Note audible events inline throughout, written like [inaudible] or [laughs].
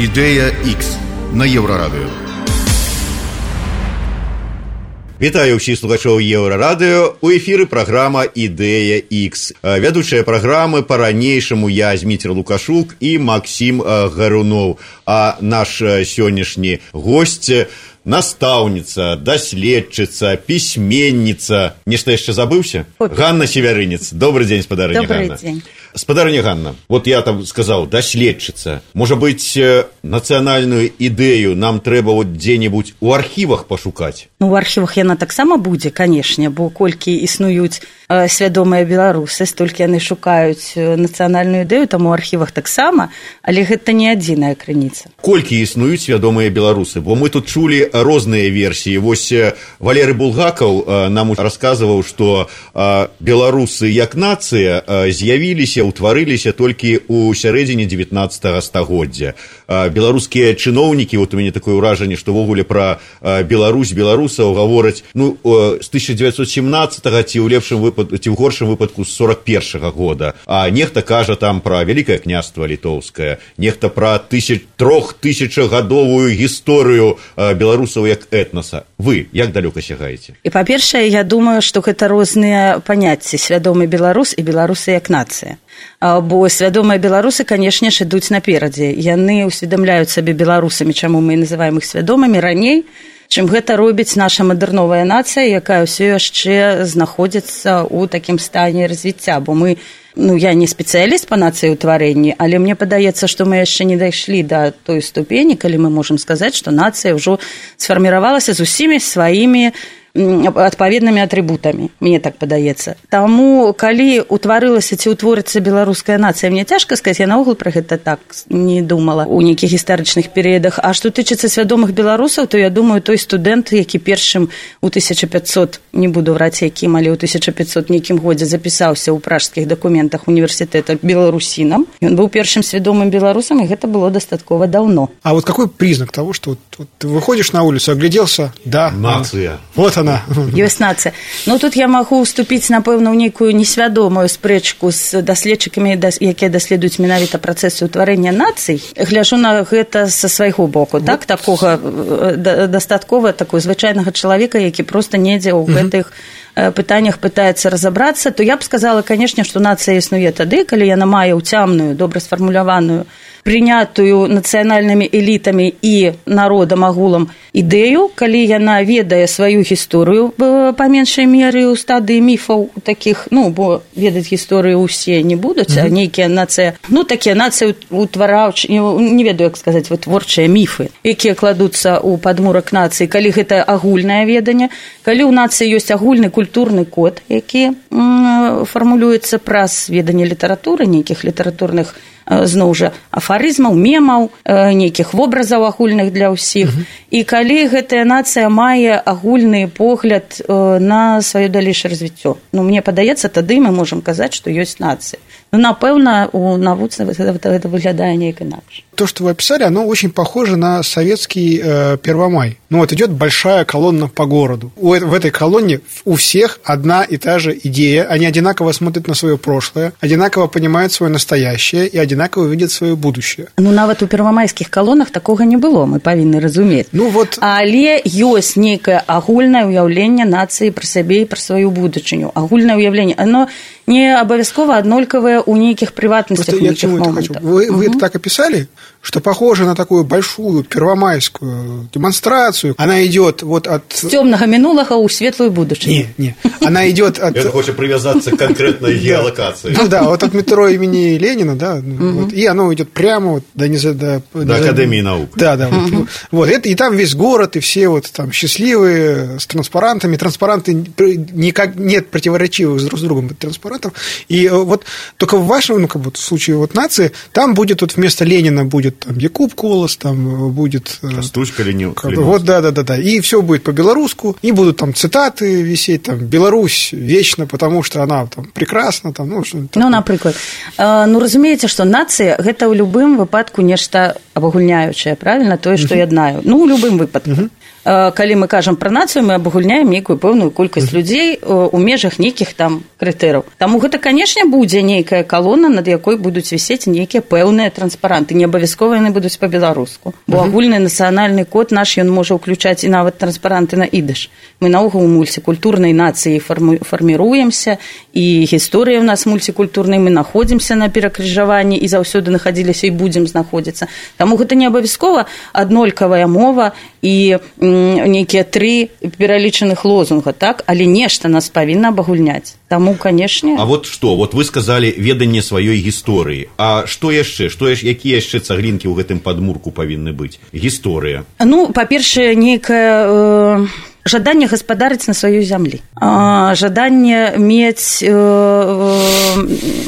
Ідэя X на еўрарадыё. Вітаю ўсіх слухачоў еўрарадыё у эфіры праграма ідэя X. Вядучыя праграмы па-ранейшаму я зміцер лукашук і Макссім Гаруноў. А наш сённяшні госць настаўніца, даследчыца, пісьменніца, нешта яшчэ забыўся? Ганна Северынец. Добры дзень спадарыня Добрый дзень. Спадарыня Ганна, вот я там сказаў даследчыца. Можа быць нацыянальную ідэю нам трэба вот дзе-небудзь у архівах пашукаць. Ну, у архівах яна таксама будзе, канешне, бо колькі існуюць э, свядомыя беларусы, столькі яны шукаюць нацыянальную ідэю, там у архівах таксама, але гэта не адзіная крыніца. Колькі існуюць свядомыя беларусы, бо мы тут чулі розныя версіі. Вось Валеры Булгакаў э, нам расказваў, што э, беларусы як нацыя э, з'явіліся ўтварыліся толькі ў сярэдзіне 19 стагоддзя. Беларускія чыноўнікі, вот у мяне такое ўражанне, што ўвогуле пра Беларусь беларусаў гавораць ну, з 1917 ці ў лепшым выпадку ці ў горшым выпадку з 41 -го года. А нехта кажа там пра вялікае княства літоўскае, нехта пра тысяч трох тысячагадовую гісторыю беларусаў як этнаса. Вы як далёка сягаеце? І па-першае, я думаю, што гэта розныя паняцці свядомы беларус і беларусы як нацыя. Бо свядомыя беларусы, канешне ж, ідуць наперадзе. Яны ўсведамляюць сабе беларусамі, чаму мы называем іх свядомымі раней, чым гэта робіць наша мадэрновая нацыя, якая ўсё яшчэ знаходзіцца ў такім стане развіцця, бо мы ну я не спецыяліст па нацыі ўтварэнні, але мне падаецца, што мы яшчэ не дайшлі да той ступені, калі мы можам сказаць, што нацыя ўжо сфарміравалася з усімі сваімі адпаведнымі атрыбутамі мне так падаецца таму калі утварылася ці ўтворыцца беларуская нацыя мне цяжка сказаць я наогул пра гэта так не думала. У нейкіх гістарычных перыядах. А што тычыцца свядомых беларусаў то я думаю той студэнт які першым у 1500 не буду враць якім але ў 1500 нейкім годзе запісаўся ў пражскіх дакументах універсітэта беларусінам ён быў першым свядомым беларусам і гэта было дастаткова даўно. А вот какой признак того что вот, вот, ты выходишь на улицу огляделся? Да. Нацыя вот она ёсць нацыя ну тут я магу уступіць напэўна ў нейкую несвядомую спрэчку з даследчыкамі якія даследуюць менавіта працэсы ўтварэння нацый гляжу на гэта са свайго боку вот. так такога дастаткова такой звычайнага чалавека які проста недзе ў гэтых пытаннях пытаецца разабрацца то я б сказала канешне што нацыя існуе тады калі яна мае ўцямную добра сфармуляваную прынятую нацыянальнымі элітамі і народам агулам ідэю калі яна ведае сваю гісторыю па меншай меры ў стадыі міфаў такіх ну бо ведаць гісторыю ўсе не будуць а нейкія нацыя ну такія нацыі утвараўч не ведаю як сказаць вытворчыя міфы якія кладуцца ў падмурак нацыі калі гэта агульнае веданне калі ў нацыі ёсць агульны культурны код які фармулюецца праз веданне літаратуры нейкіх літаратурных зноў жа афарызмаў мемаў нейкіх вобразаў агульных для ўсіх. І калі гэтая нацыя мае агульны погляд на сваё далейшае развіццё. Ну мне падаецца тады мы можам казаць што ёсць нацыя напэўна у навуцы это выглядае неяк інакш то что вы описали оно очень похоже на советский э, первомай ну вот идет большая колонна по городу у, в этой колонне у всех одна и та же идея они одинаково смотрят на свое прошлое одинаково понимают свое настоящее и одинаково видят свое будущее ну нават у первомайскіх колоннах такога не было мы павінны разумець ну вот але ёсць нейкае агульнае ўяўленне нацыі пра сабе і пра сваю будучыню агульнае ўяўленне оно не абавязкова аднолькавае ў нейкіх прыватнасцях это хочу? Вы, вы это так описали что похоже на такую большую первомайскую демонстрацию. Она идет вот от... С темного минулого у светлую будущее. Не, не. Она идет от... Это хочет привязаться к конкретной геолокации. Ну да, вот от метро имени Ленина, да, и оно идет прямо вот до... До, до Академии наук. Да, да. Вот, это, и там весь город, и все вот там счастливые, с транспарантами. Транспаранты никак нет противоречивых друг с другом транспарантов. И вот только в вашем, ну, как бы в случае вот нации, там будет вот вместо Ленина будет там Якуб Колос, там будет... Костучка Ленин. Вот, да, да, да, да. И все будет по-белоруску, и будут там цитаты висеть, там, Беларусь вечно, потому что она там прекрасна, там, ну, что Ну, напрыклад. Ну, разумееце, што нацыя гэта ў любым выпадку нешта абагульняючае, правильно, тое, што яднаю. Ну, у любым выпадку. Калі мы кажам пра нацыю мы абагульняем нейкую пэўную колькасць людзей у межах нейкіх там крытэраў. Таму гэта канешне будзе нейкая калона над якой будуць вісець нейкія пэўныя транспаранты. Не абавязкова яны будуць па-беларуску. Бо агульны нацыянальны код наш ён можа ўключаць і нават транспаранты на ідыш. Мы наогул мульцікультурнай нацыі фарміруемся і гісторыя ў нас мульцікультурнай мы находзімся на перакрыжаванні і заўсёды находзіліся і будзем знаходзіцца. Таму гэта не абавязкова аднолькавая мова і нейкія тры пералічаных лозунга так? Але нешта нас павінна абагульняць таму канешне А вот что? Вот вы сказали веданне сваёй гісторыі А што яшчэ? Што яшчэ якія яшчэ цаглінкі ў гэтым падмурку павінны быць? Гісторыя. Ну па-першае нейкая э жаданне гаспадарыць на сваёй зямлі. Жаданне мець э,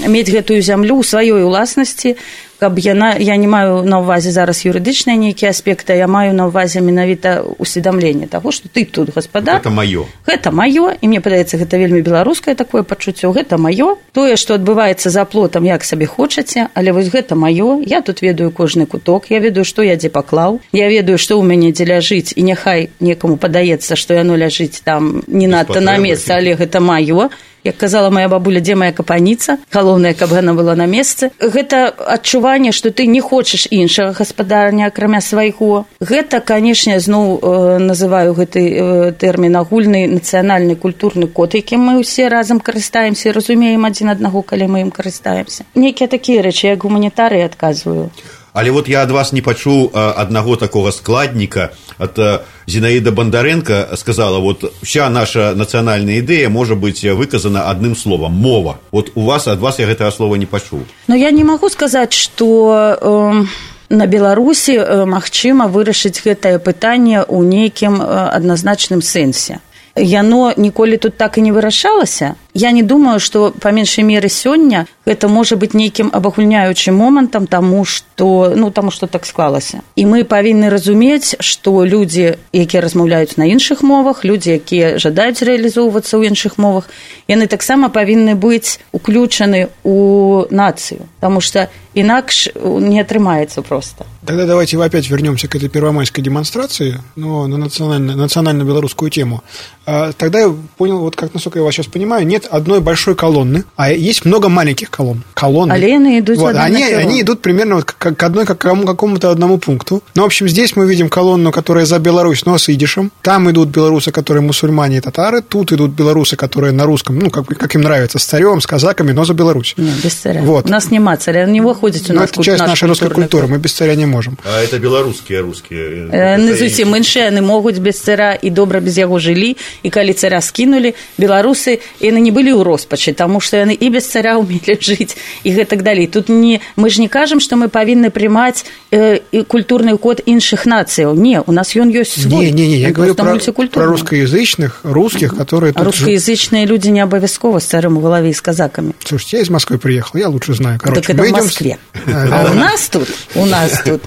мець гэтую зямлю ў сваёй уласнасці каб яна я не маю на ўвазе зараз юрыдычныя нейкія аспекты я маю на ўвазе менавіта усведамленне таго што ты тут гаспадар. Это маё. Гэта маё і мне падаецца гэта вельмі беларускае такое пачуццё гэта маё. Тое што адбываецца за плотам як сабе хочаце але вось гэта маё. Я тут ведаю кожны куток я ведаю што я дзе паклаў. Я ведаю што ў мяне дзе ляжыць і няхай некаму падаецца што яно ляжыць там не надта на месцы але гэта маё як казала моя бабуля дзе моя капаніца? Галоўнае каб яна была на месцы. Гэта адчуванне што ты не хочаш іншага гаспадарня акрамя свайго. Гэта канешне зноў э, называю гэты э, тэрмін агульны нацыянальны культурны код якім мы ўсе разам карыстаемся разумеем адзін аднаго калі мы ім карыстаемся. Нейкія такія рэчы як гуманітары адказваю Але вот я ад вас не пачуў аднаго такога складніка. Ад зінаіда бандарэнка сказала вот вся наша нацыянальная ідэя можа быць выказана адным словам мова вот у вас ад вас я гэтага слова не пачуў. Но я не магу сказаць что э на беларусі магчыма вырашыць гэтае пытанне ў нейкім адназначным сэнсе. Яно ніколі тут так і не вырашалася я не думаю что по меншай меры сёння гэта можа быть нейкім абагульняючым момантам тому что ну таму что так склалася і мы павінны разумець что людзі якія размаўляюць на іншых мовах людзі якія жадаюць рэалізоўвацца ў іншых мовах яны таксама павінны быць уключаны у нацыю потому что інакш не атрымаецца просто тогда давайте вы опять вернемся к этой первомайской демонстрации но на национально национально белорусскую тему. А, тогда я понял вот как насколько я вас сейчас понимаю нет одной большой колонны а есть много маленьких колонн колонны Алены идут вот, они они идут примерно вот к, к одной к какому-то одному пункту ну в общем здесь мы видим колонну которая за Беларусь но с идишем там идут белорусы которые мусульмане и татары тут идут белорусы которые на русском ну как как им нравится с царем с казаками но за Беларусь Нет, без царя вот у нас нема царя не выходит у нас это часть нашей русской культуры мы без царя не можем а это белорусские русские не зусім іншыя яны могуць без цара і добра без яго жылі і калі цара скінулі беларусы яны не былі ў роспачы таму што яны і без цара [laughs] ўмелі жыць і гэтак далей тут не мы ж не кажам што мы павінны прымаць э, культурны код іншых нацыяў не у нас ён ёсць свой не, не, не, я говорю про, про рускоязычных русских которые а рускоязычныя люди не абавязкова з царым у галаве з казакамі слушайте я из москвы приехал я лучше знаю короче так мы идем в Москве а [laughs] у нас тут у нас тут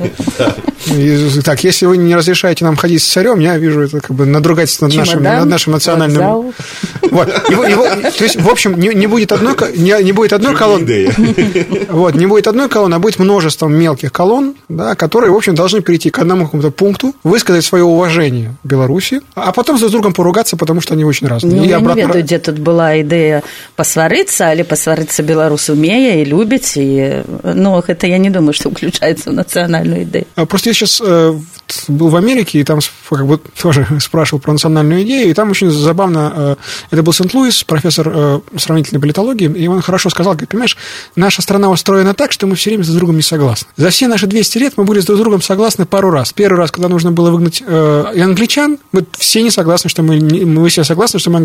так если вы не разрешаете нам ходить с царем я вижу это как бы надругательство над нашим над нашим национальным вот его, его, то есть в общем не, не будет одной не, не будет одной колонны [laughs] вот не будет одной колонны а будет множество мелких колонн да которые в общем должны перейти к одному какому-то пункту высказать свое уважение Беларуси а потом за другом поругаться потому что они очень разные. Ну, я обратно... не ведаю где тут была идея посварыться или посварыться беларус умея и любить и но это я не думаю что [laughs] включается в национальную идею. Просто я сейчас э, был в Америке и там как бы тоже [laughs] спрашивал про национальную идею и там очень забавно э, это был Сент-Луис профессор э, сравнительной политологии и он хорошо сказал говорит, понимаешь наша страна устроена так что мы все время с другом не согласны. За все наши 200 лет мы были с друг другом согласны пару раз. Первый раз когда нужно было выгнать англичан мы все не согласны что мы мы все согласны что мы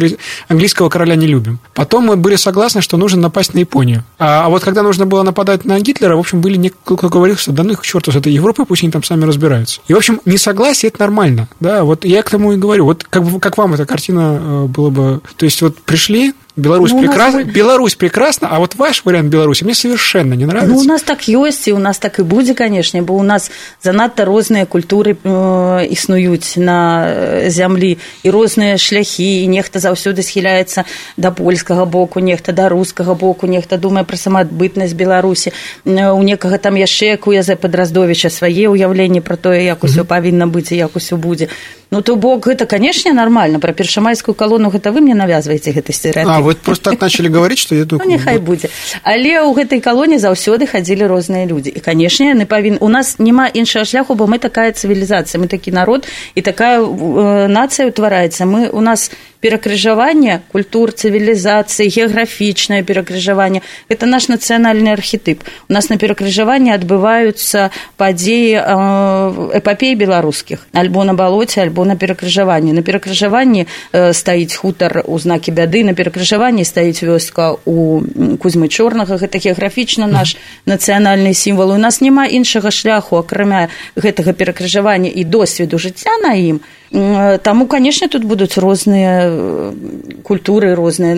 английского короля не любим. Потом мы были согласны что нужно напасть на Японию. А, а вот когда нужно было нападать на Гитлера в общем были некоторые кто говорил что да ну их к черту с этой Европой пусть они там сами разбираются и в общем несогласие это нормально. Да вот я к тому и говорю. Вот как как вам эта картина было бы? То есть вот пришли Беларусь, ну, прекрас... нас... Беларусь прекрасна, а вот ваш вариант Беларуси мне совершенно не нравится. Ну, у нас так есть, и у нас так и будет, конечно, бо у нас занадто разные культуры э, існуюць на э, зямлі і розныя шляхі і нехта заўсёды схіляецца да польскага боку нехта да рускага боку нехта думае пра самаадбытнасць беларусі э, у некага там яшчэ якую за падраздовіча свае ўяўленні пра тое як усё павінна быць і як усё будзе. Ну то бок гэта канешне нормально. Про першамайскую калону гэта вы мне навязваеце гэты стэеатып А вы просто так начали говорить что я думаю ну, няхай будзе але ў гэтай калоне заўсёды хадзілі розныя людзі. І канешне яны павін у нас няма іншага шляху бо мы такая цывілізацыя мы такі народ і такая э, нацыя ўтвараецца. Мы у нас перакрыжаванне культур цывілізацыі геаграфічнае перакрыжаванне. Это наш нацыянальны архетып. У нас на перакрыжаванні адбываюцца падзеі эпапеі беларускіх. Альбо на балоце альбо на перакрыжаванні. На перакрыжаванні стаіць хутар у знакі бяды на перакрыжаванні стаіць вёска у кузьмы чорнага гэта геаграфічна наш нацыянальны сімвал. У нас няма іншага шляху акрамя гэтага перакрыжавання і досведу жыцця на ім. Таму, канешне, тут будуць розныя культуры, розныя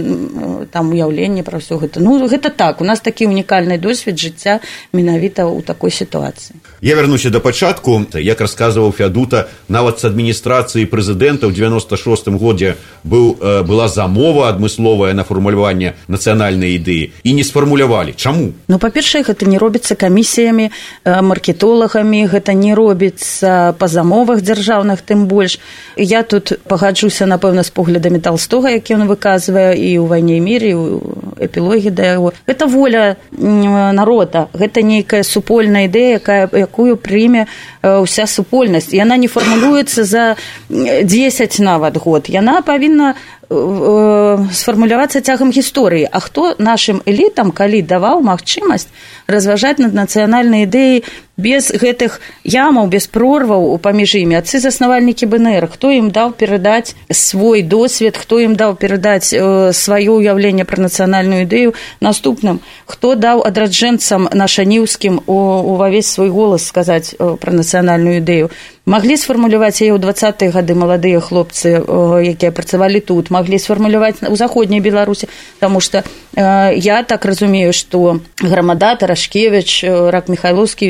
там уяўленні пра ўсё гэта. Ну гэта так, у нас такі унікальны досвед жыцця менавіта ў такой сітуацыі. Я вярнуся да пачатку, як расказваў Фядута, нават з адміністрацыі прэзідэнта ў 96 годзе быў, была замова адмысловая на фармуляванне нацыянальнай ідэі і не сфармулявалі. Чаму? Ну па-першае, гэта не робіцца камісіямі, маркетолагамі, гэта не робіцца па замовах дзяржаўных тым больш я тут пагаджуся напэўна з поглядамі толстога які ён выказвае і ў вайне мірі эпілогі да яго. Гэта воля народа. Гэта нейкая супольная ідэя якая якую прыме ўся супольнасць. Яна не фармулюецца за 10 нават год. Яна павінна сфармулявацца цягам гісторыі. А хто нашым элітам калі даваў магчымасць разважаць над нацыянальнай ідэяй без гэтых ямаў без прорваў паміж імі. Адцы заснавальнікі бнр хто ім даў перадаць свой досвед хто ім даў перадаць э, сваё ўяўленне пра нацыянальную ідэю наступным? Хто даў адраджэнцам нашаніўскім увавесь свой голас сказаць э, пра нацыянальную ідэю? Маглі сфармуляваць яе ў двадцатыя гады маладыя хлопцы э, якія працавалі тут маглі сфармуляваць у заходняй беларусі таму што я так разумею што грамада тарашкевич рак михайловскі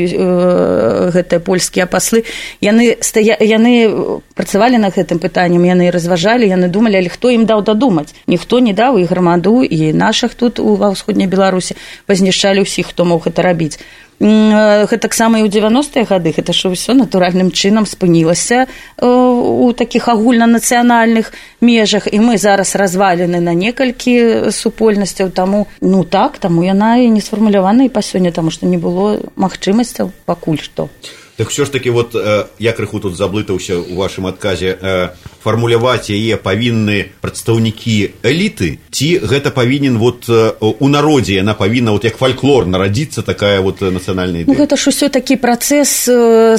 гэтыя польскія паслы. Яны стая... яны працавалі над гэтым пытаннем яны разважалі яны думалі але хто ім даў дадумаць? Ніхто не даў і грамаду і наших тут ва ўсходняй беларусі пазнішчалі ўсіх хто мог гэта рабіць гэта таксама і ў 90-е гады гэта ж ўсё натуральным чынам спынілася у такіх агульнанацыянальных межах. І мы зараз развалены на некалькі супольнасцяў таму ну так таму яна і не сфармулявана і па сёння таму што не было магчымасцяў пакуль што. Так все ж таки вот я крыху тут заблытаўся у вашым адказе фармуляваць яе павінны прадстаўнікі эліты ці гэта павінен вот у народзе яна павінна вот як фальклор нарадзіцца такая вот нацыянальная ну, гэта ж усё такі працэс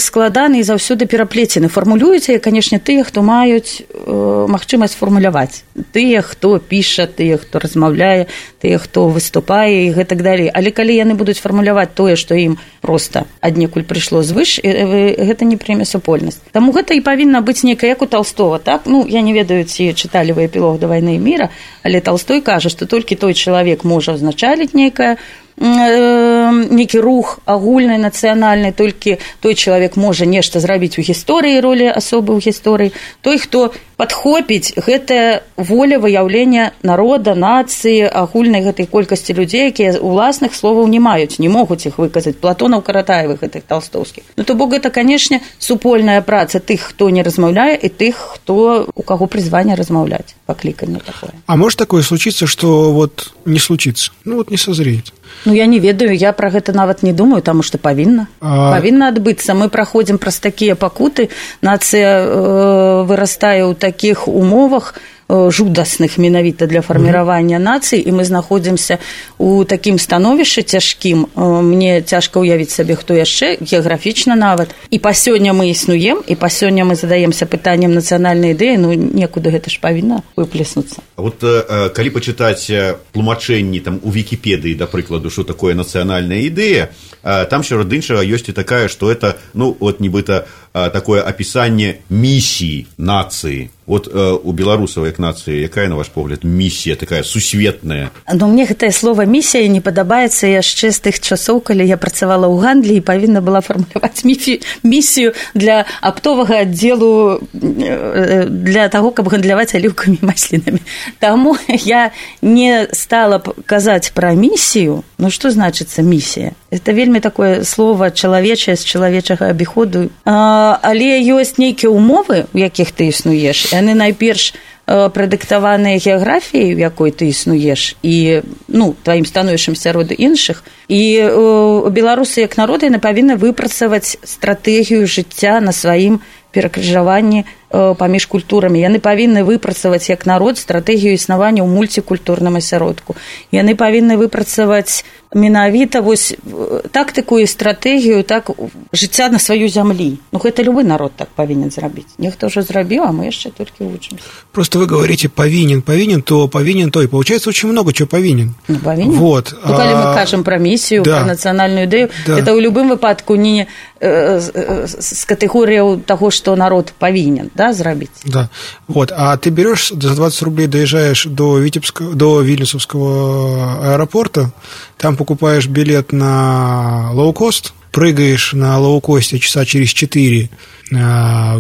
складаны і заўсёды пераплецены. Фармулюеце канешне тыя хто маюць магчымасць фармуляваць. Тыя хто піша тыя хто размаўляе тыя хто выступае і гэтак далей. Але калі яны будуць фармуляваць тое што ім просто аднекуль прыйшло звыш гэта не прэмя супольнасць. Таму гэта і павінна быць некая як у толстого так ну я не ведаю ці чыталі вы эпілог да вайны міра але толстой кажа што толькі той чалавек можа ўзначаліць нейкае нейкі рух агульнай нацыянальнай толькі той чалавек можа нешта зрабіць у гісторыі ролі асобы ў гісторыі. Той хто падхопіць гэтая воля выяўлення народа нацыі агульнай гэтай колькасці людзей якія уласных словаў не маюць не могуць іх выказаць. Платонаў каратаевых гэтых толстовскіх ну то бок гэта канешне супольная праца тых хто не размаўляе і тых хто у каго прызвання размаўляць пакліканне такое. А может такое случиться что вот не случится ну вот не созреет. Ну я не ведаю, я пра гэта нават не думаю, таму што павінна. А... павінна адбыцца. Мы праходзім праз такія пакуты, нацыя э, вырастае ў такіх умовах, Э, жудасных менавіта для фарміравання нацый і мы знаходзімся у такім становішчы цяжкім э, мне цяжка ўявіць сабе хто яшчэ геаграфічна нават. І па сёння мы існуем і па сёння мы задаемся пытанням нацыянальнай ідэі ну некуды гэта ж павінна выплеснуцца. Вот э, калі пачытаць тлумачэнні там у вікіпедыі да прыкладу що такое нацыянальная ідэя там сярод іншага ёсць і такая што это ну от нібыта такое описание миссии нации. Вот э, у беларусаў як нацыі якая на ваш погляд місія такая сусветная? Ну мне гэтае слово місія не падабаецца яшчэ з тых часоў калі я працавала ў гандлі і павінна была фармуляваць міфі місію для аптовага аддзелу э, для таго каб гандляваць аліўкамі маслінамі Таму я не стала казаць пра місію Ну што значыцца місія это вельмі такое слово чалавечае з чалавечага абіходу але ёсць нейкія умовы у якіх ты існуеш яны найперш прадыктаваныя геаграфіяй у якой ты існуеш і ну тваім становішчам сярод іншых. І беларусы як народы яны павінны выпрацаваць стратэгію жыцця на сваім перакрыжаванні паміж культурамі яны павінны выпрацаваць як народ стратэгію існавання ў мульцікультурным асяродку яны павінны выпрацаваць менавіта вось тактыку і стратэгію так жыцця на сваю зямлі ну гэта любы народ так павінен зрабіць нехто ўжо зрабіў а мы яшчэ толькі вучым просто вы говорите повинен повинен то повинен то и получается очень много чего повинен ну, повинен вот ну, калі мы кажам пра місію да. пра нацыянальную ідэю да. это ў любым выпадку не э, з катэгорыяў таго што народ павінен да Зрабіць да. Вот а ты берешь за 20 рублей доезжаешь до витебского до вильнюсовского аэропорта там покупаешь билет на лоукост прыгаешь на лоукосте часа через четыре а,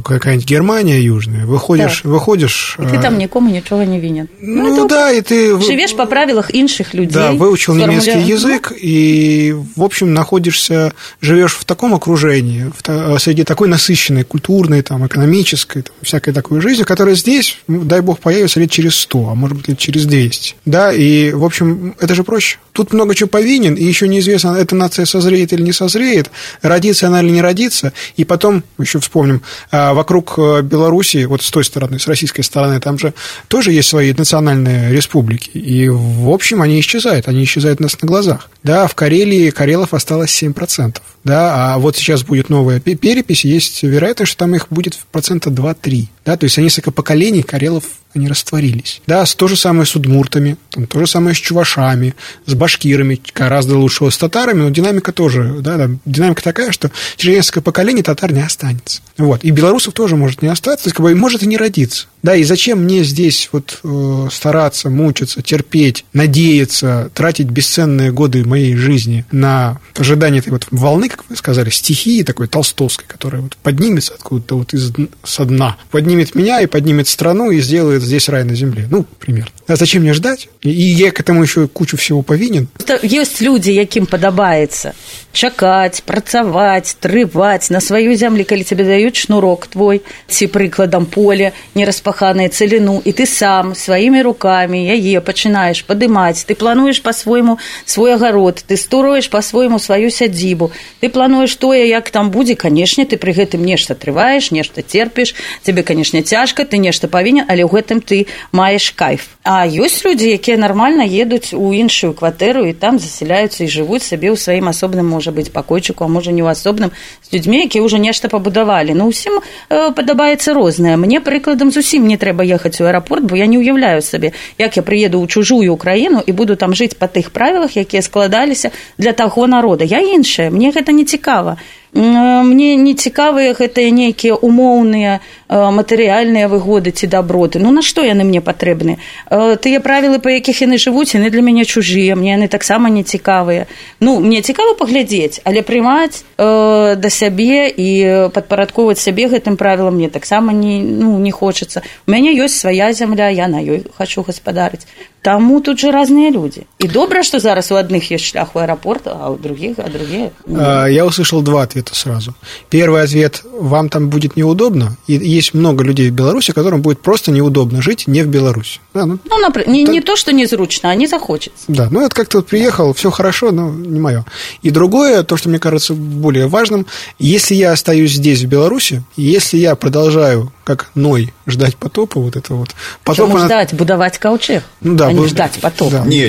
какая-нибудь Германия южная, выходишь, да. выходишь. И ты там а, никому ничего не винен. Ну, ну да, и ты живешь по правилах инших людей. Да, выучил немецкий язык и, в общем, находишься, живешь в таком окружении, в, среди такой насыщенной культурной, там, экономической, там, всякой такой жизни, которая здесь, ну, дай бог, появится лет через сто, а может быть лет через 200. Да, и, в общем, это же проще. Тут много чего повинен, и еще неизвестно, эта нация созреет или не созреет, родится она или не родится, и потом еще вспомнить вспомним, а, вокруг э, Белоруссии, вот с той стороны, с российской стороны, там же тоже есть свои национальные республики. И, в общем, они исчезают, они исчезают у нас на глазах. Да, в Карелии Карелов осталось 7%. Да, а вот сейчас будет новая перепись, есть вероятность, что там их будет процента 2-3. Да, то есть несколько поколений Карелов они растворились. Да, то же самое с удмуртами, там, то же самое с чувашами, с башкирами, гораздо лучше с татарами, но динамика тоже, да, да, динамика такая, что через несколько поколений татар не останется. Вот. И белорусов тоже может не остаться, то есть, как бы, может и не родиться. Да, и зачем мне здесь вот э, стараться, мучиться, терпеть, надеяться, тратить бесценные годы моей жизни на ожидание этой вот волны, как вы сказали, стихии такой толстовской, которая вот поднимется откуда-то вот из, со дна, поднимет меня и поднимет страну и сделает здесь рай на земле. Ну, примерно. А зачем мне ждать? И я к этому еще кучу всего повинен. Есть люди, яким падабаецца чакаць, працаваць, трываць на сваю зямлі, калі тебе даюць шнурок твой, ці прыкладам поле, не распаханае цэліну, і ты сам сваімі рукамі яе пачынаеш падымаць, ты плануеш па-свойму свой агарод, ты строіш па-свойму сваю сядзібу, Ты плануеш тое, як там будзе, канешне, ты пры гэтым нешта трываеш, нешта терпіш, тебе, канешне, цяжка, ты нешта павінен, але ў гэтым ты маеш кайф. А ёсць людзі, якія нармальна едуць у іншую кватэру і там засяляюцца і жывуць сабе ў сваім асобным можа быць пакойчыку, а можа не ў асобным з людзьмі, якія ўжо нешта пабудавалі. Ну усім э, падабаецца рознае. Мне прыкладам зусім не трэба ехаць у аэрапорт, бо я не ўяўляю сабе, як я прыеду ў чужую краіну і буду там жыць па тых правілах, якія складаліся для таго народа. Я іншая, мне гэта не цікава. Мне не цікавыя гэтыя нейкія умоўныя матэрыяльныя выгоды ці даброты. Ну на што яны мне патрэбны? Тыя правілы, па якіх яны жывуць, яны для мяне чужыя, мне яны таксама не цікавыя. Ну мне цікава паглядзець, але прымаць э, да сябе і падпарадковаць сябе гэтым правілам мне таксама не, ну, не хочацца. У мяне ёсць свая зямля, я на ёй хачу гаспадарыць. Таму тут же разныя людзі. І добра, што зараз у адных ёсць шлях у аэрапорт, а ў других, а другие. Я услышал два ответа сразу. Первый ответ вам там будет неудобно. И есть много людей в Беларуси, которым будет просто неудобно жить не в Беларуси. Да, ну, ну например, не, так... не то, что незручно, а не захочется. Да, ну это как-то вот приехал, все хорошо, но не мое. И другое, то, что мне кажется более важным, если я остаюсь здесь, в Беларуси, если я продолжаю как Ной ждать потопа, вот это вот. Потоп она... ждать, будовать ковчег, ну, да, а не ждать потопа. Да. Не,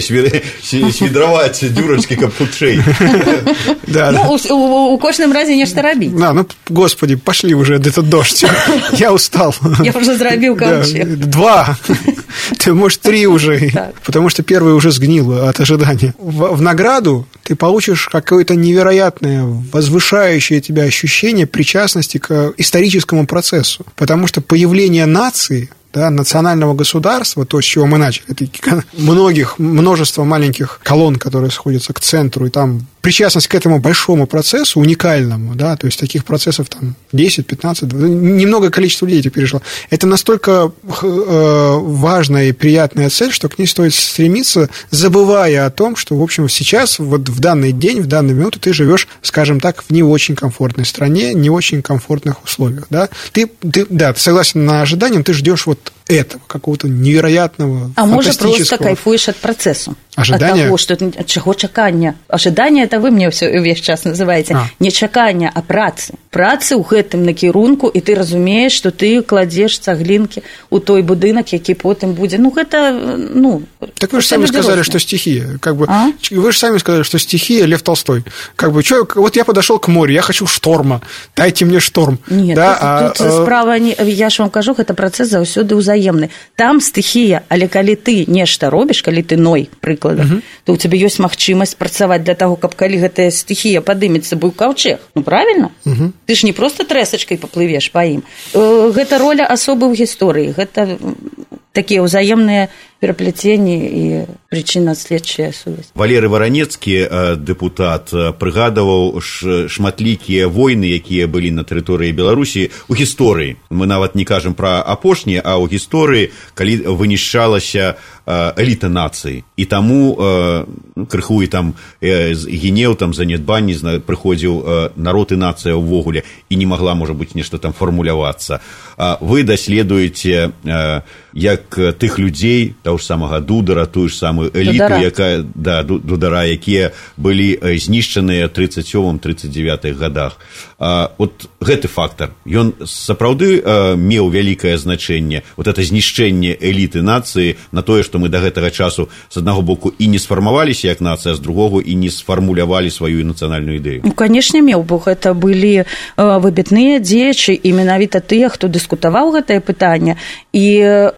[laughs] каб хутчэй. [laughs] Да, ну, у, у кожным разе нешта рабіць. Да, ну, господи, пошли уже этот дождь. [laughs] Я устал. Я уже зрабіў ковчег. Два. [laughs] Ты, может, три уже. Потому что первый уже сгнил от ожидания. В, в награду ты получишь какое-то невероятное, возвышающее тебя ощущение причастности к историческому процессу. Потому что появление нации да, национального государства, то, с чего мы начали, это многих, множество маленьких колонн, которые сходятся к центру, и там причастность к этому большому процессу, уникальному, да, то есть таких процессов там 10, 15, 20, немного количество людей это пережило. Это настолько э, важная и приятная цель, что к ней стоит стремиться, забывая о том, что, в общем, сейчас, вот в данный день, в данную минуту ты живешь, скажем так, в не очень комфортной стране, не очень комфортных условиях, да. Ты, ты да, ты согласен на ожиданиям, ты ждешь вот этого, какого-то невероятного, А может, просто кайфуешь от процесса. Ожидания? Того, что это чего чакання. Ожидание это вы мне все весь час называете. А. Не чакання, а працы. Працы ў гэтым накірунку, і ты разумееш, што ты кладзеш цаглінкі ў той будынак, які потым будзе. Ну, гэта, ну... Так вы же сами сказали, что стихия. Как бы, а? Вы же сами сказали, что стихия Лев Толстой. Как бы, чё, вот я подошел к морю, я хочу шторма, дайте мне шторм. Нет, да, тут, а, тут а... справа, не, я ж вам кажу, гэта працэс заўсёды ўзаемны. Там стихія, але калі ты нешта робіш, калі ты ной, прыклад прыклада то у цябе ёсць магчымасць працаваць для таго каб калі гэтая стихія падымецца быў каўчэг ну правильно ты ж не просто трэсачкай паплывеш па ім. Гэта роля асобы ў гісторыі гэта такія ўзаемныя перапляценні і прычынна-следчая сувязь валеры варанецкі дэпутат прыгадаваў шматлікія войны якія былі на тэрыторыі беларусі у гісторыі мы нават не кажам пра апошнія а ў гісторыі калі вынішчалася эліта нацыі і таму крыху і там генеў там занядбанні прыходзіў народ і нацыя ўвогуле і не магла можа быць нешта там фармулявацца вы даследуеце як тых людзей того ж самага дудара тую ж самую эліту дудара. якая да дудара якія былі знішчаныя 37 39 годах. А, вот гэты фактор ён сапраўды меў вялікае значэнне. Вот это знішчэнне эліты нацыі на тое што мы до гэтага часу з аднаго боку і не сфармаваліся як нацыя з другого і не сфармулявалі сваю нацыянальную ідэю. Ну канешне меў бог это былі выбітныя дзеячы і менавіта тыя хто дыскутаваў гэтае пытанне. І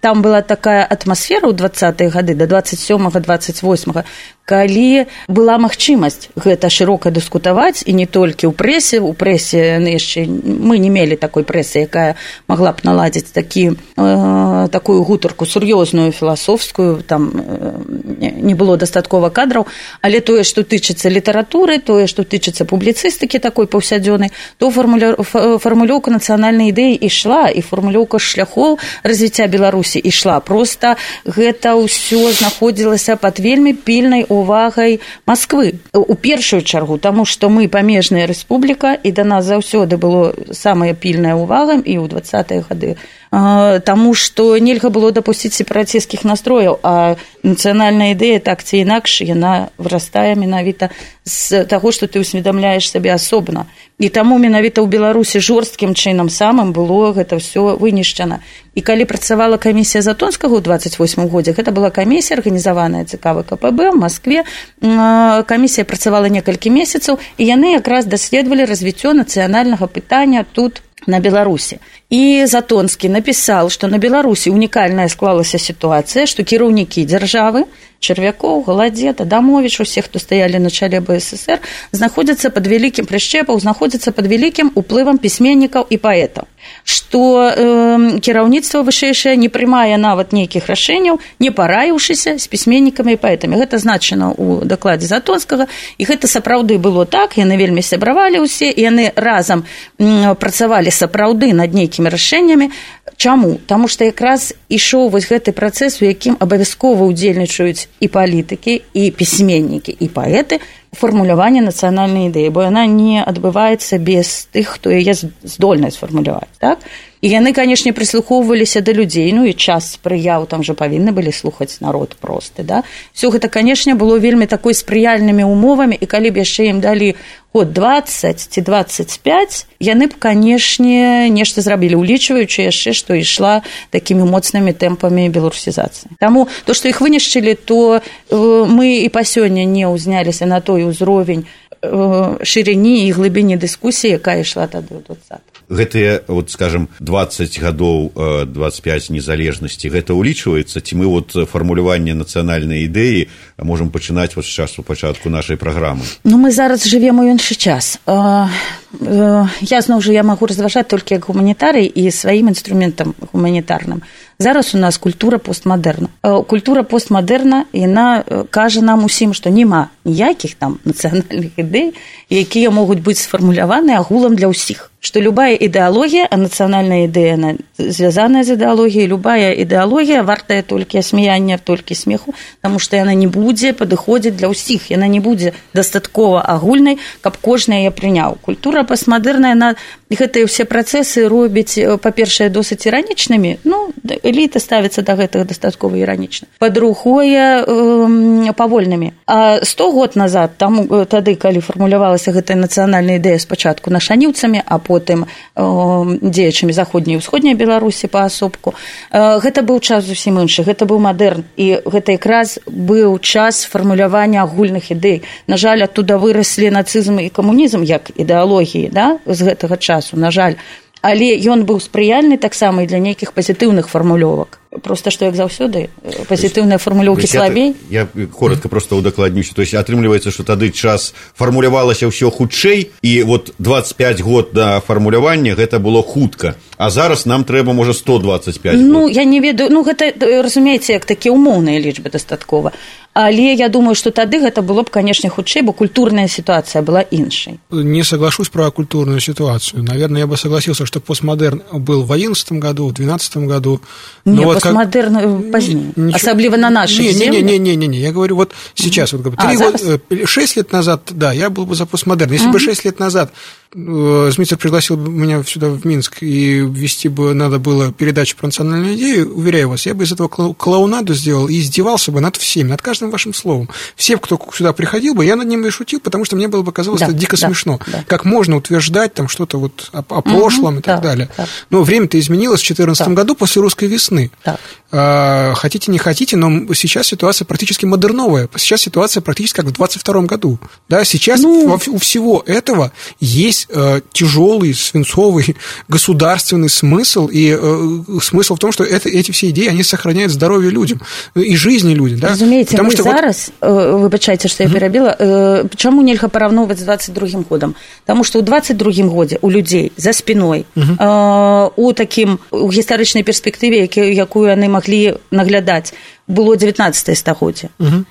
там была такая атмасфера ў двадцатыя гады да двадцать сёмага двадцать восьмага калі была магчымасць гэта шырока дыскутаваць і не толькі ў прэсе у прэсе яшчэ мы не мелі такой прэсы якая магла б наладзіць такі э, такую гутарку сур'ёзную філасофскую там э, не было дастаткова кадраў. Але тое што тычыцца літаратуры тое што тычыцца публіцыстыкі такой паўсядзёнай то фармулёўка нацыянальнай ідэі ішла і фармулёўка шляхоў развіцця беларусі ішла. Просто гэта ўсё знаходзілася пад вельмі пільнай у увагай Масквы у першую чаргу таму што мы памежная рэспубліка і да нас заўсёды было самая пільная ўвага і ў двадцатыя гады Таму што нельга было дапусціць сепараціскіх настрояў, а нацыянальная ідэя так ці інакш яна вырастае менавіта з таго, што ты ўсведамляеш сабе асобна. І таму менавіта ў Беларусі жорсткім чынам самым было гэта ўсё вынішчана. І калі працавала камісія затонскага ў 28 годзе, гэта была камісія арганізаваная цікавы КПБ в Маскве. камісія працавала некалькі месяцаў і яны якраз даследавалі развіццё нацыянальнага пытання тут на беларусі і затонскі напісаў што на беларусі унікальная склалася сітуацыя што кіраўнікі дзяржавы чарвякоў галадзета дамовіч усе хто стаялі на чале бСр знаходзяцца под вялікім прышчэпаў знаходзяцца под вялікім уплывам пісьменнікаў і паэтаў што э, кіраўніцтва вышэйшае не прымае нават нейкіх рашэнняў не параіўшыся з пісьменнікамі і паэтамі гэта значана ў дакладзе затонскага і гэта сапраўды было так яны вельмі сябравалі ўсе яны разам працавалі сапраўды над нейкімі рашэннямі чаму таму што якраз ішоў вось гэты працэс у якім абавязкова ўдзельнічаюць і палітыкі і пісьменнікі і паэты фармулявання нацыянальнай ідэі бо яна не адбываецца без тых хто яе здольна сфармуляваць так? І яны канешне прыслухоўваліся да людзей ну і час спрыяў там жа павінны былі слухаць народ просты да? Все гэта канешне было вельмі такой спрыяльнымі умовамі і калі б яшчэ ім далі год 20 ці 25 яны б канешне нешта зрабілі улічваючы яшчэ што ішла такімі моцнымі тэмпамі беларусізацыі таму то што іх вынішчылі то э, мы і па сёння не ўзняліся на той узровень шырыні і глыбіні дыскусіі якая ішла тады ў двадцатых гэтыя вот скажем 20 гадоў 25 незалежнасці гэта ўлічваецца? Ці мы вот фармуляванне нацыянальнай ідэі можемм пачынаць вот часу пачатку нашай праграмы? Ну мы зараз живвем у іншы час. Я зноў жа я магу разважаць толькі як гуманітарый і сваім інструментам гуманітарным зараз у нас культура постмадэрна культура постмадэрна яна кажа нам усім што няма ніякіх там нацыянальных ідэй якія могуць быць сфармуляваны агулам для ўсіх что любая ідэалогія а нацыянальная ідэя звязаная з ідэалогіяй любая ідэалогія вартая толькі асмеяння толькі смеху таму што яна не будзе падыходзіць для ўсіх яна не будзе дастаткова агульнай каб кожны яе прыняў культура пастмадэрная на гэтыя ўсе працэсы робіць па-першае досыць іранічнымі. Ну эліта ставіцца да гэтага дастаткова іранічна. Па-другое э, павольнымі. А сто год назад там тады калі фармулявалася гэтая нацыянальная ідэя спачатку нашаніўцамі а потым дзеячамі заходняй усходняй беларусі паасобку гэта быў час зусім іншы гэта быў мадэрн. І гэта якраз быў час фармулявання агульных ідэй. На жаль адтуда выраслі нацызм і камунізм як ідэалогіі да з гэтага часу на жаль. Але ён быў спрыяльны таксама і для нейкіх пазітыўных фармулёвак просто што як заўсёды пазітыўныя фармулёўкі слабей я, я коротко просто удакладнюся то есть атрымліваецца что тады час фармулявалася ўсё хутчэй і вот 25 год да фармулявання гэта было хутка. А зараз нам трэба можа 125 ну год. я не ведаю ну гэта разумееце як такія умоўныя лічбы дастаткова. Але я думаю что тады гэта было б канешне хутчэй бо культурная сітуацыя была іншай. Не соглашусь про культурную ситуацию наверное я бы согласился что постмодерн был в одиннадцатом году в двенадцатом году. Не, вот как... позднее Ничего... особливо на наших не, не, не, не, не, не, я говорю вот сейчас вот, а, года, 6 лет назад да я был бы за постмодерн если бы 6 лет назад Змитер э, пригласил меня сюда, в Минск, и вести бы надо было передачу про национальную идею, уверяю вас, я бы из этого клоунаду сделал и издевался бы над всеми, над каждым вашим словом. Все, кто сюда приходил бы, я над ним и шутил, потому что мне было бы казалось да, это дико да, смешно. Да. Как можно утверждать там что-то вот о, о прошлом угу, и так да, далее. Да. Но время-то изменилось в 2014 да. году после русской весны. Да. А, хотите, не хотите, но сейчас ситуация практически модерновая. Сейчас ситуация практически как в 22 году. Да, сейчас ну... у всего этого есть э, тяжелый, свинцовый [laughs] государственный смысл, и э, смысл в том, что это, эти все идеи, они сохраняют здоровье людям и жизни людям. Да? Разумеется, Потому что зараз, вот... Э, выбачайте, что я перебила, э, почему нельзя порівнувати з 22 годом? Потому что у 22 годе у людей за спиной, э, у таким, у гістарычнай перспектыве, якую яны маглі наглядаць, было 19 стагоддзя. Угу.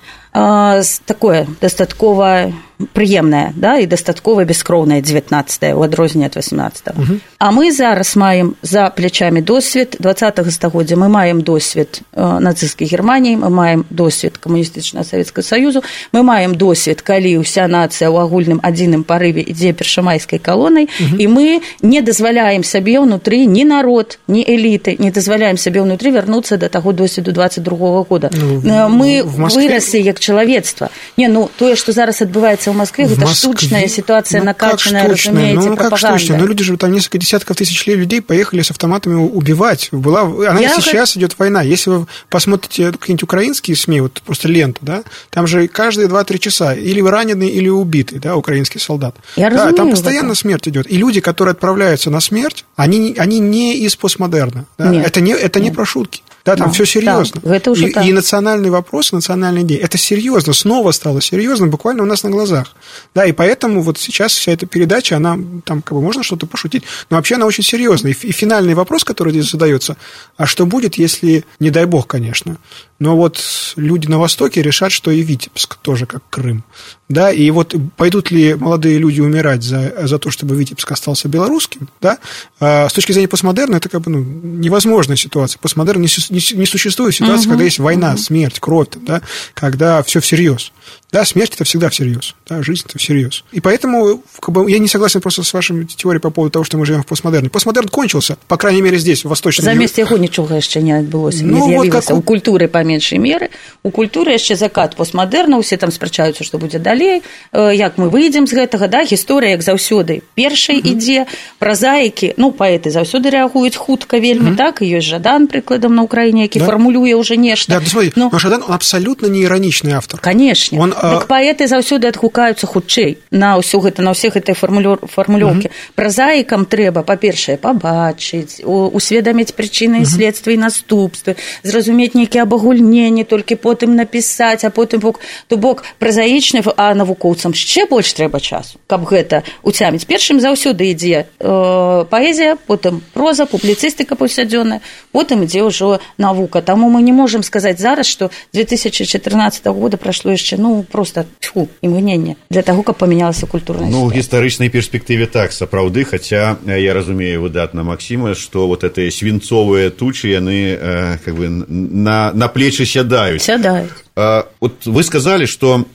такое дастаткова прыемнае да, і дастаткова бескроўнае 19 у адрозненне ад 18 угу. А мы зараз маем за плячамі досвед 20 стагоддзя мы маем досвед нацысцкай германіі мы маем досвед камуністычна савецкага саюзу мы маем досвед калі ўся нацыя ў агульным адзіным парыве ідзе першамайскай калонай угу. і мы не дазваляем сабе ўнутры ні народ ні эліты не дазваляем сабе ўнутры вярнуцца да таго досведу 22 года ну, мы выраслі як чалавецтва не ну тое што зараз адбываецца в Москве, в это Москве? штучная ситуация, ну, накачанная, разумеете, ну, пропаганда. Как штучная? Ну, люди же, там несколько десятков тысяч людей поехали с автоматами убивать. Была, она Я сейчас как... идет война. Если вы посмотрите какие-нибудь украинские СМИ, вот просто ленту, да, там же каждые 2-3 часа или раненый, или убитый, да, украинский солдат. Я да, разумею, там постоянно это. смерть идет. И люди, которые отправляются на смерть, они, они не из постмодерна. Да? Нет. Это не, это Нет. не про шутки. Да, там да, все серьезно. Да, это уже и, и национальный вопрос, национальная идея, это серьезно, снова стало серьезно, буквально у нас на глазах. Да, и поэтому вот сейчас вся эта передача, она там как бы можно что-то пошутить, но вообще она очень серьезная. И, и финальный вопрос, который здесь задается, а что будет, если, не дай бог, конечно, но вот люди на Востоке решат, что и Витебск тоже как Крым. Да, и вот пойдут ли молодые люди умирать за, за то, чтобы Витебск остался белорусским, да, а с точки зрения постмодерна это как бы ну, невозможная ситуация. Постмодерн не, не, не существует ситуации, угу, когда есть война, угу. смерть, кровь, да, когда все всерьез. Да, смерть это всегда всерьез, да, жизнь это всерьез. И поэтому как бы, я не согласен просто с вашей теорией по поводу того, что мы живем в постмодерне. Постмодерн кончился, по крайней мере, здесь, в Восточном Замест яго нічога яшчэ не адбылося, ну, не. Вот как... У культуры па меншай меры, у культуры яшчэ закат постмодерна, усе там спрачаюцца, што будзе далей, як мы выйдзем з гэтага, да, гісторыя, як заўсёды, першай uh -huh. ідзе, празаікі, ну, паэты заўсёды рэагуюць хутка вельмі, uh -huh. так, і ёсць Жадан, прыкладам, на ўкраіне, які да? фармулюе ўжо нешта. Да, ну, смотри, но... но Жадан, он абсолютно не ироничный автор. Конечно. Он так паэты заўсёды адгукаюцца хутчэй на ўсё гэта на ўсе гэтай фармулёўкі. Празаікам трэба па-першае пабачыць усведаміць прычыны следствы і наступствы зразумець нейкія абагульненні толькі потым напісаць а потым бок то бок празаічны а навукоўцам яшчэ больш трэба часу каб гэта уцяміць. Першым заўсёды ідзе э, паэзія потым проза публіцыстыка паўсядзённая потым ідзе ўжо навука. Таму мы не можемм сказаць зараз што 2014 года прайшло яшчэ ну просто тьфу імгненне для таго каб памянялася культурная ну гістарычнай перспектыве так сапраўды хаця я разумею выдатна Масіма што вот это свінцовыя тучы яны э, как бы на на плечы сядаюць сядаюць Вот вы сказали что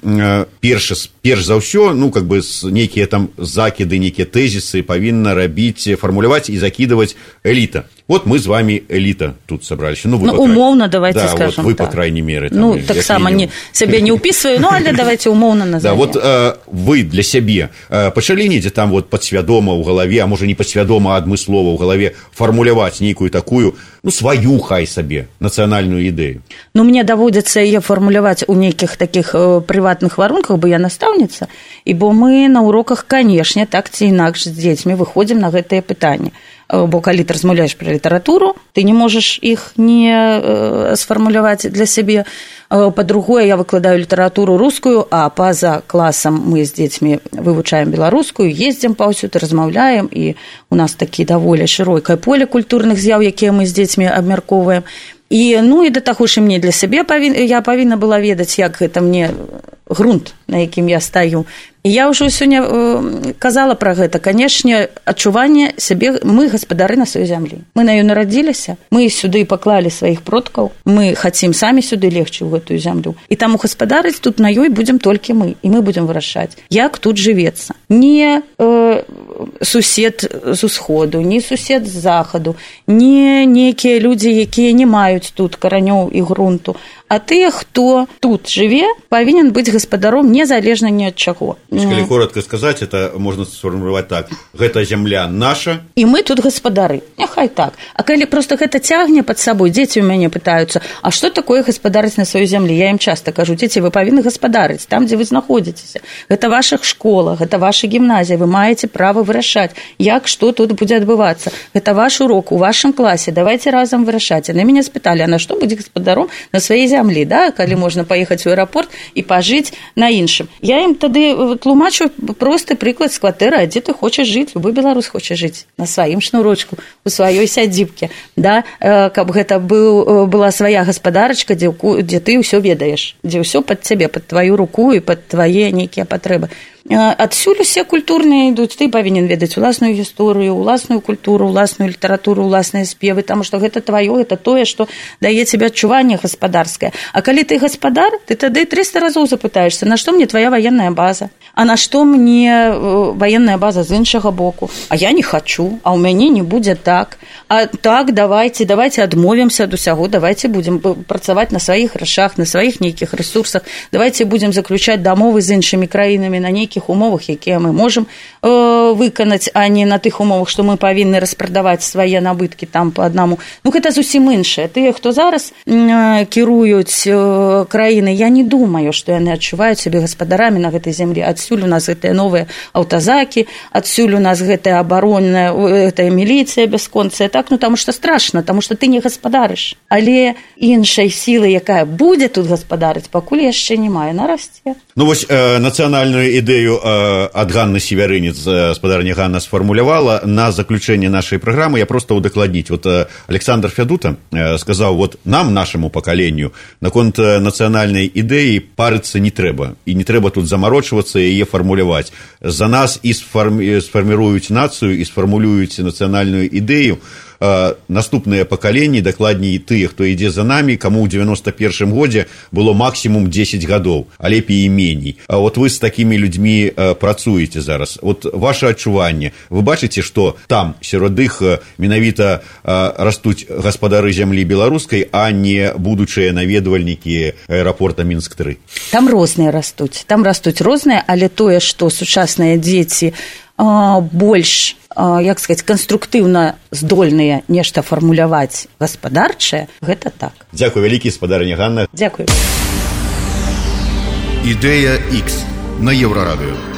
перш перш за ўсё ну как бы нейкія там закіды нейкія тэзісы павінна рабіць фармуляваць і закидывать эліта вот мы з вами эліта тут собрались. Ну, вы ну умоўна давайте да, скажем вот вы так. по крайней мере там, ну таксама не сябе не упісваю ну але давайте умоўна на да, вот э, вы для сябе э, пачалі недзе там вот подсвядома ў галаве а можа не падсвядома адмыслова ў галаве фармуляваць нейкую такую ну сваю хай сабе нацыянальную ідэю ну мне даводзіцца яе фармуляваць у нейкіх таких э, прыватных варунках бы я настаўніца і бо мы на уроках канешне так ці інакш з дзецьмі выходзім на гэтае пытанне бо калі ты размаўляеш пра літаратуру ты не можаш іх не э, сфармуляваць для сябе па-другое я выкладаю літаратуру рускую а па-за класам мы з дзецьмі вывучаем беларускую ездзім паўсюды размаўляем і у нас такі даволі шырокае поле культурных з'яў якія мы з дзецьмі абмяркоўваем і ну і да таго ж мне для сябе павін я павінна была ведаць як гэта мне грунт на якім я стаю. Я ўжо сёння э, казала пра гэта. Канешне адчуванне сябе мы гаспадары на сваёй зямлі мы на ёй нарадзіліся мы сюды паклалі сваіх продкаў мы хацім самі сюды легчы ў гэтую зямлю і таму гаспадарыць тут на ёй будзем толькі мы. І мы будзем вырашаць як тут жывецца не э, сусед з усходу не сусед з захаду. Не нейкія людзі якія не маюць тут каранёў і грунту а тыя хто тут жыве павінен быць гаспадаром незалежна ні ад чаго. Калі коротко сказаць это можна сфармуляваць так. Гэта зямля наша. І мы тут гаспадары. Няхай так. А калі просто гэта цягне под сабой дзеці у мяне пытаюцца а что такое гаспадарыць на сваёй зямлі? Я ім часто кажу дзеці вы павінны гаспадарыць там дзе вы знаходзіцеся. Гэта ваших школах гэта ваша гімназія вы маеце права вырашаць як что тут будзе адбывацца. Гэта ваш урок у вашым класе давайте разам вырашаць на мяне спыталі а на што будзе гаспадаром на сваёй зямлі да калі можна паехаць у аэрапорт і пажыць на іншым я ім тады тлумачу просты прыклад з кватэры дзе ты хочаш жыць любы беларус хоча жыць на сваім шнурочку у сваёй сядзібке да. Каб гэта быў была свая гаспадарачка дзе дзе ты ўсё ведаеш дзе ўсё пад цябе под тваю руку і под твае нейкія патрэбы адсюль усе культурныя ідуць ты павінен ведаць уласную гісторыю уласную культуру уласную літаратуру уласныя спевы таму што гэта тваё это тое што дае тебе адчуванне гаспадарскае а калі ты гаспадар ты тады трыста разоў запытаешься на што мне твоя военная база? А на што мне военная база з іншага боку? А я не хочу а ў мяне не будзе так. А так давайте давайте адмовімся ад усяго давайте будем працаваць на сваіх рашах на сваіх нейкіх ресурсах. Давайте будем заключаць дамовы з іншымі краінамі на нейкі нейкіх умовах якія мы можам э, выканаць а не на тых умовах што мы павінны распрадаваць свае набыткі там по аднаму ну гэта зусім іншае тыя хто зараз э, кіруюць э, краіны я не думаю што яны адчуваюць сябе гаспадарамі на гэтай зямлі. Адсюль у нас гэтыя новыя аўтазакі адсюль у нас гэтая абаронная гэтая міліцыя бясконцая. Так ну таму што страшна таму што ты не гаспадарыш. Але іншай сілы якая будзе тут гаспадарыць пакуль яшчэ не мае. Нарасце ну вось э, нацыянальную ідэю ідэю ад Ганны северынец спадарня Ганна сфармулявала на заключэнне нашай праграмы я просто удакладніць вот александр фядута сказаў вот нам нашаму пакаленню наконт нацыянальнай ідэі парыцца не трэба і не трэба тут замарочвацца яе фармуляваць за нас і сфарміруюць нацыю і сфармулююць нацыянальную ідэю наступныя пакаленні дакладней тыя хто ідзе за намі каму ў девяносто першым годзе было максімум десять гадоў а лепей і меней. А вот вы з такімі людзьмі працуеце зараз. Вот ваше адчуванне. Вы бачыце что там сярод іх менавіта растуць гаспадары зямлі беларускай а не будучыя наведвальнікі аэрапорта мінск 3 там розныя растуць. Там растуць розныя але тое што сучасныя дзеці больш як сказать канструктыўна здольныя нешта фармуляваць гаспадарчае гэта так. Дзякуй вялікі спадарня Ганна. Дзякуй. Ідея X на Еврорадио.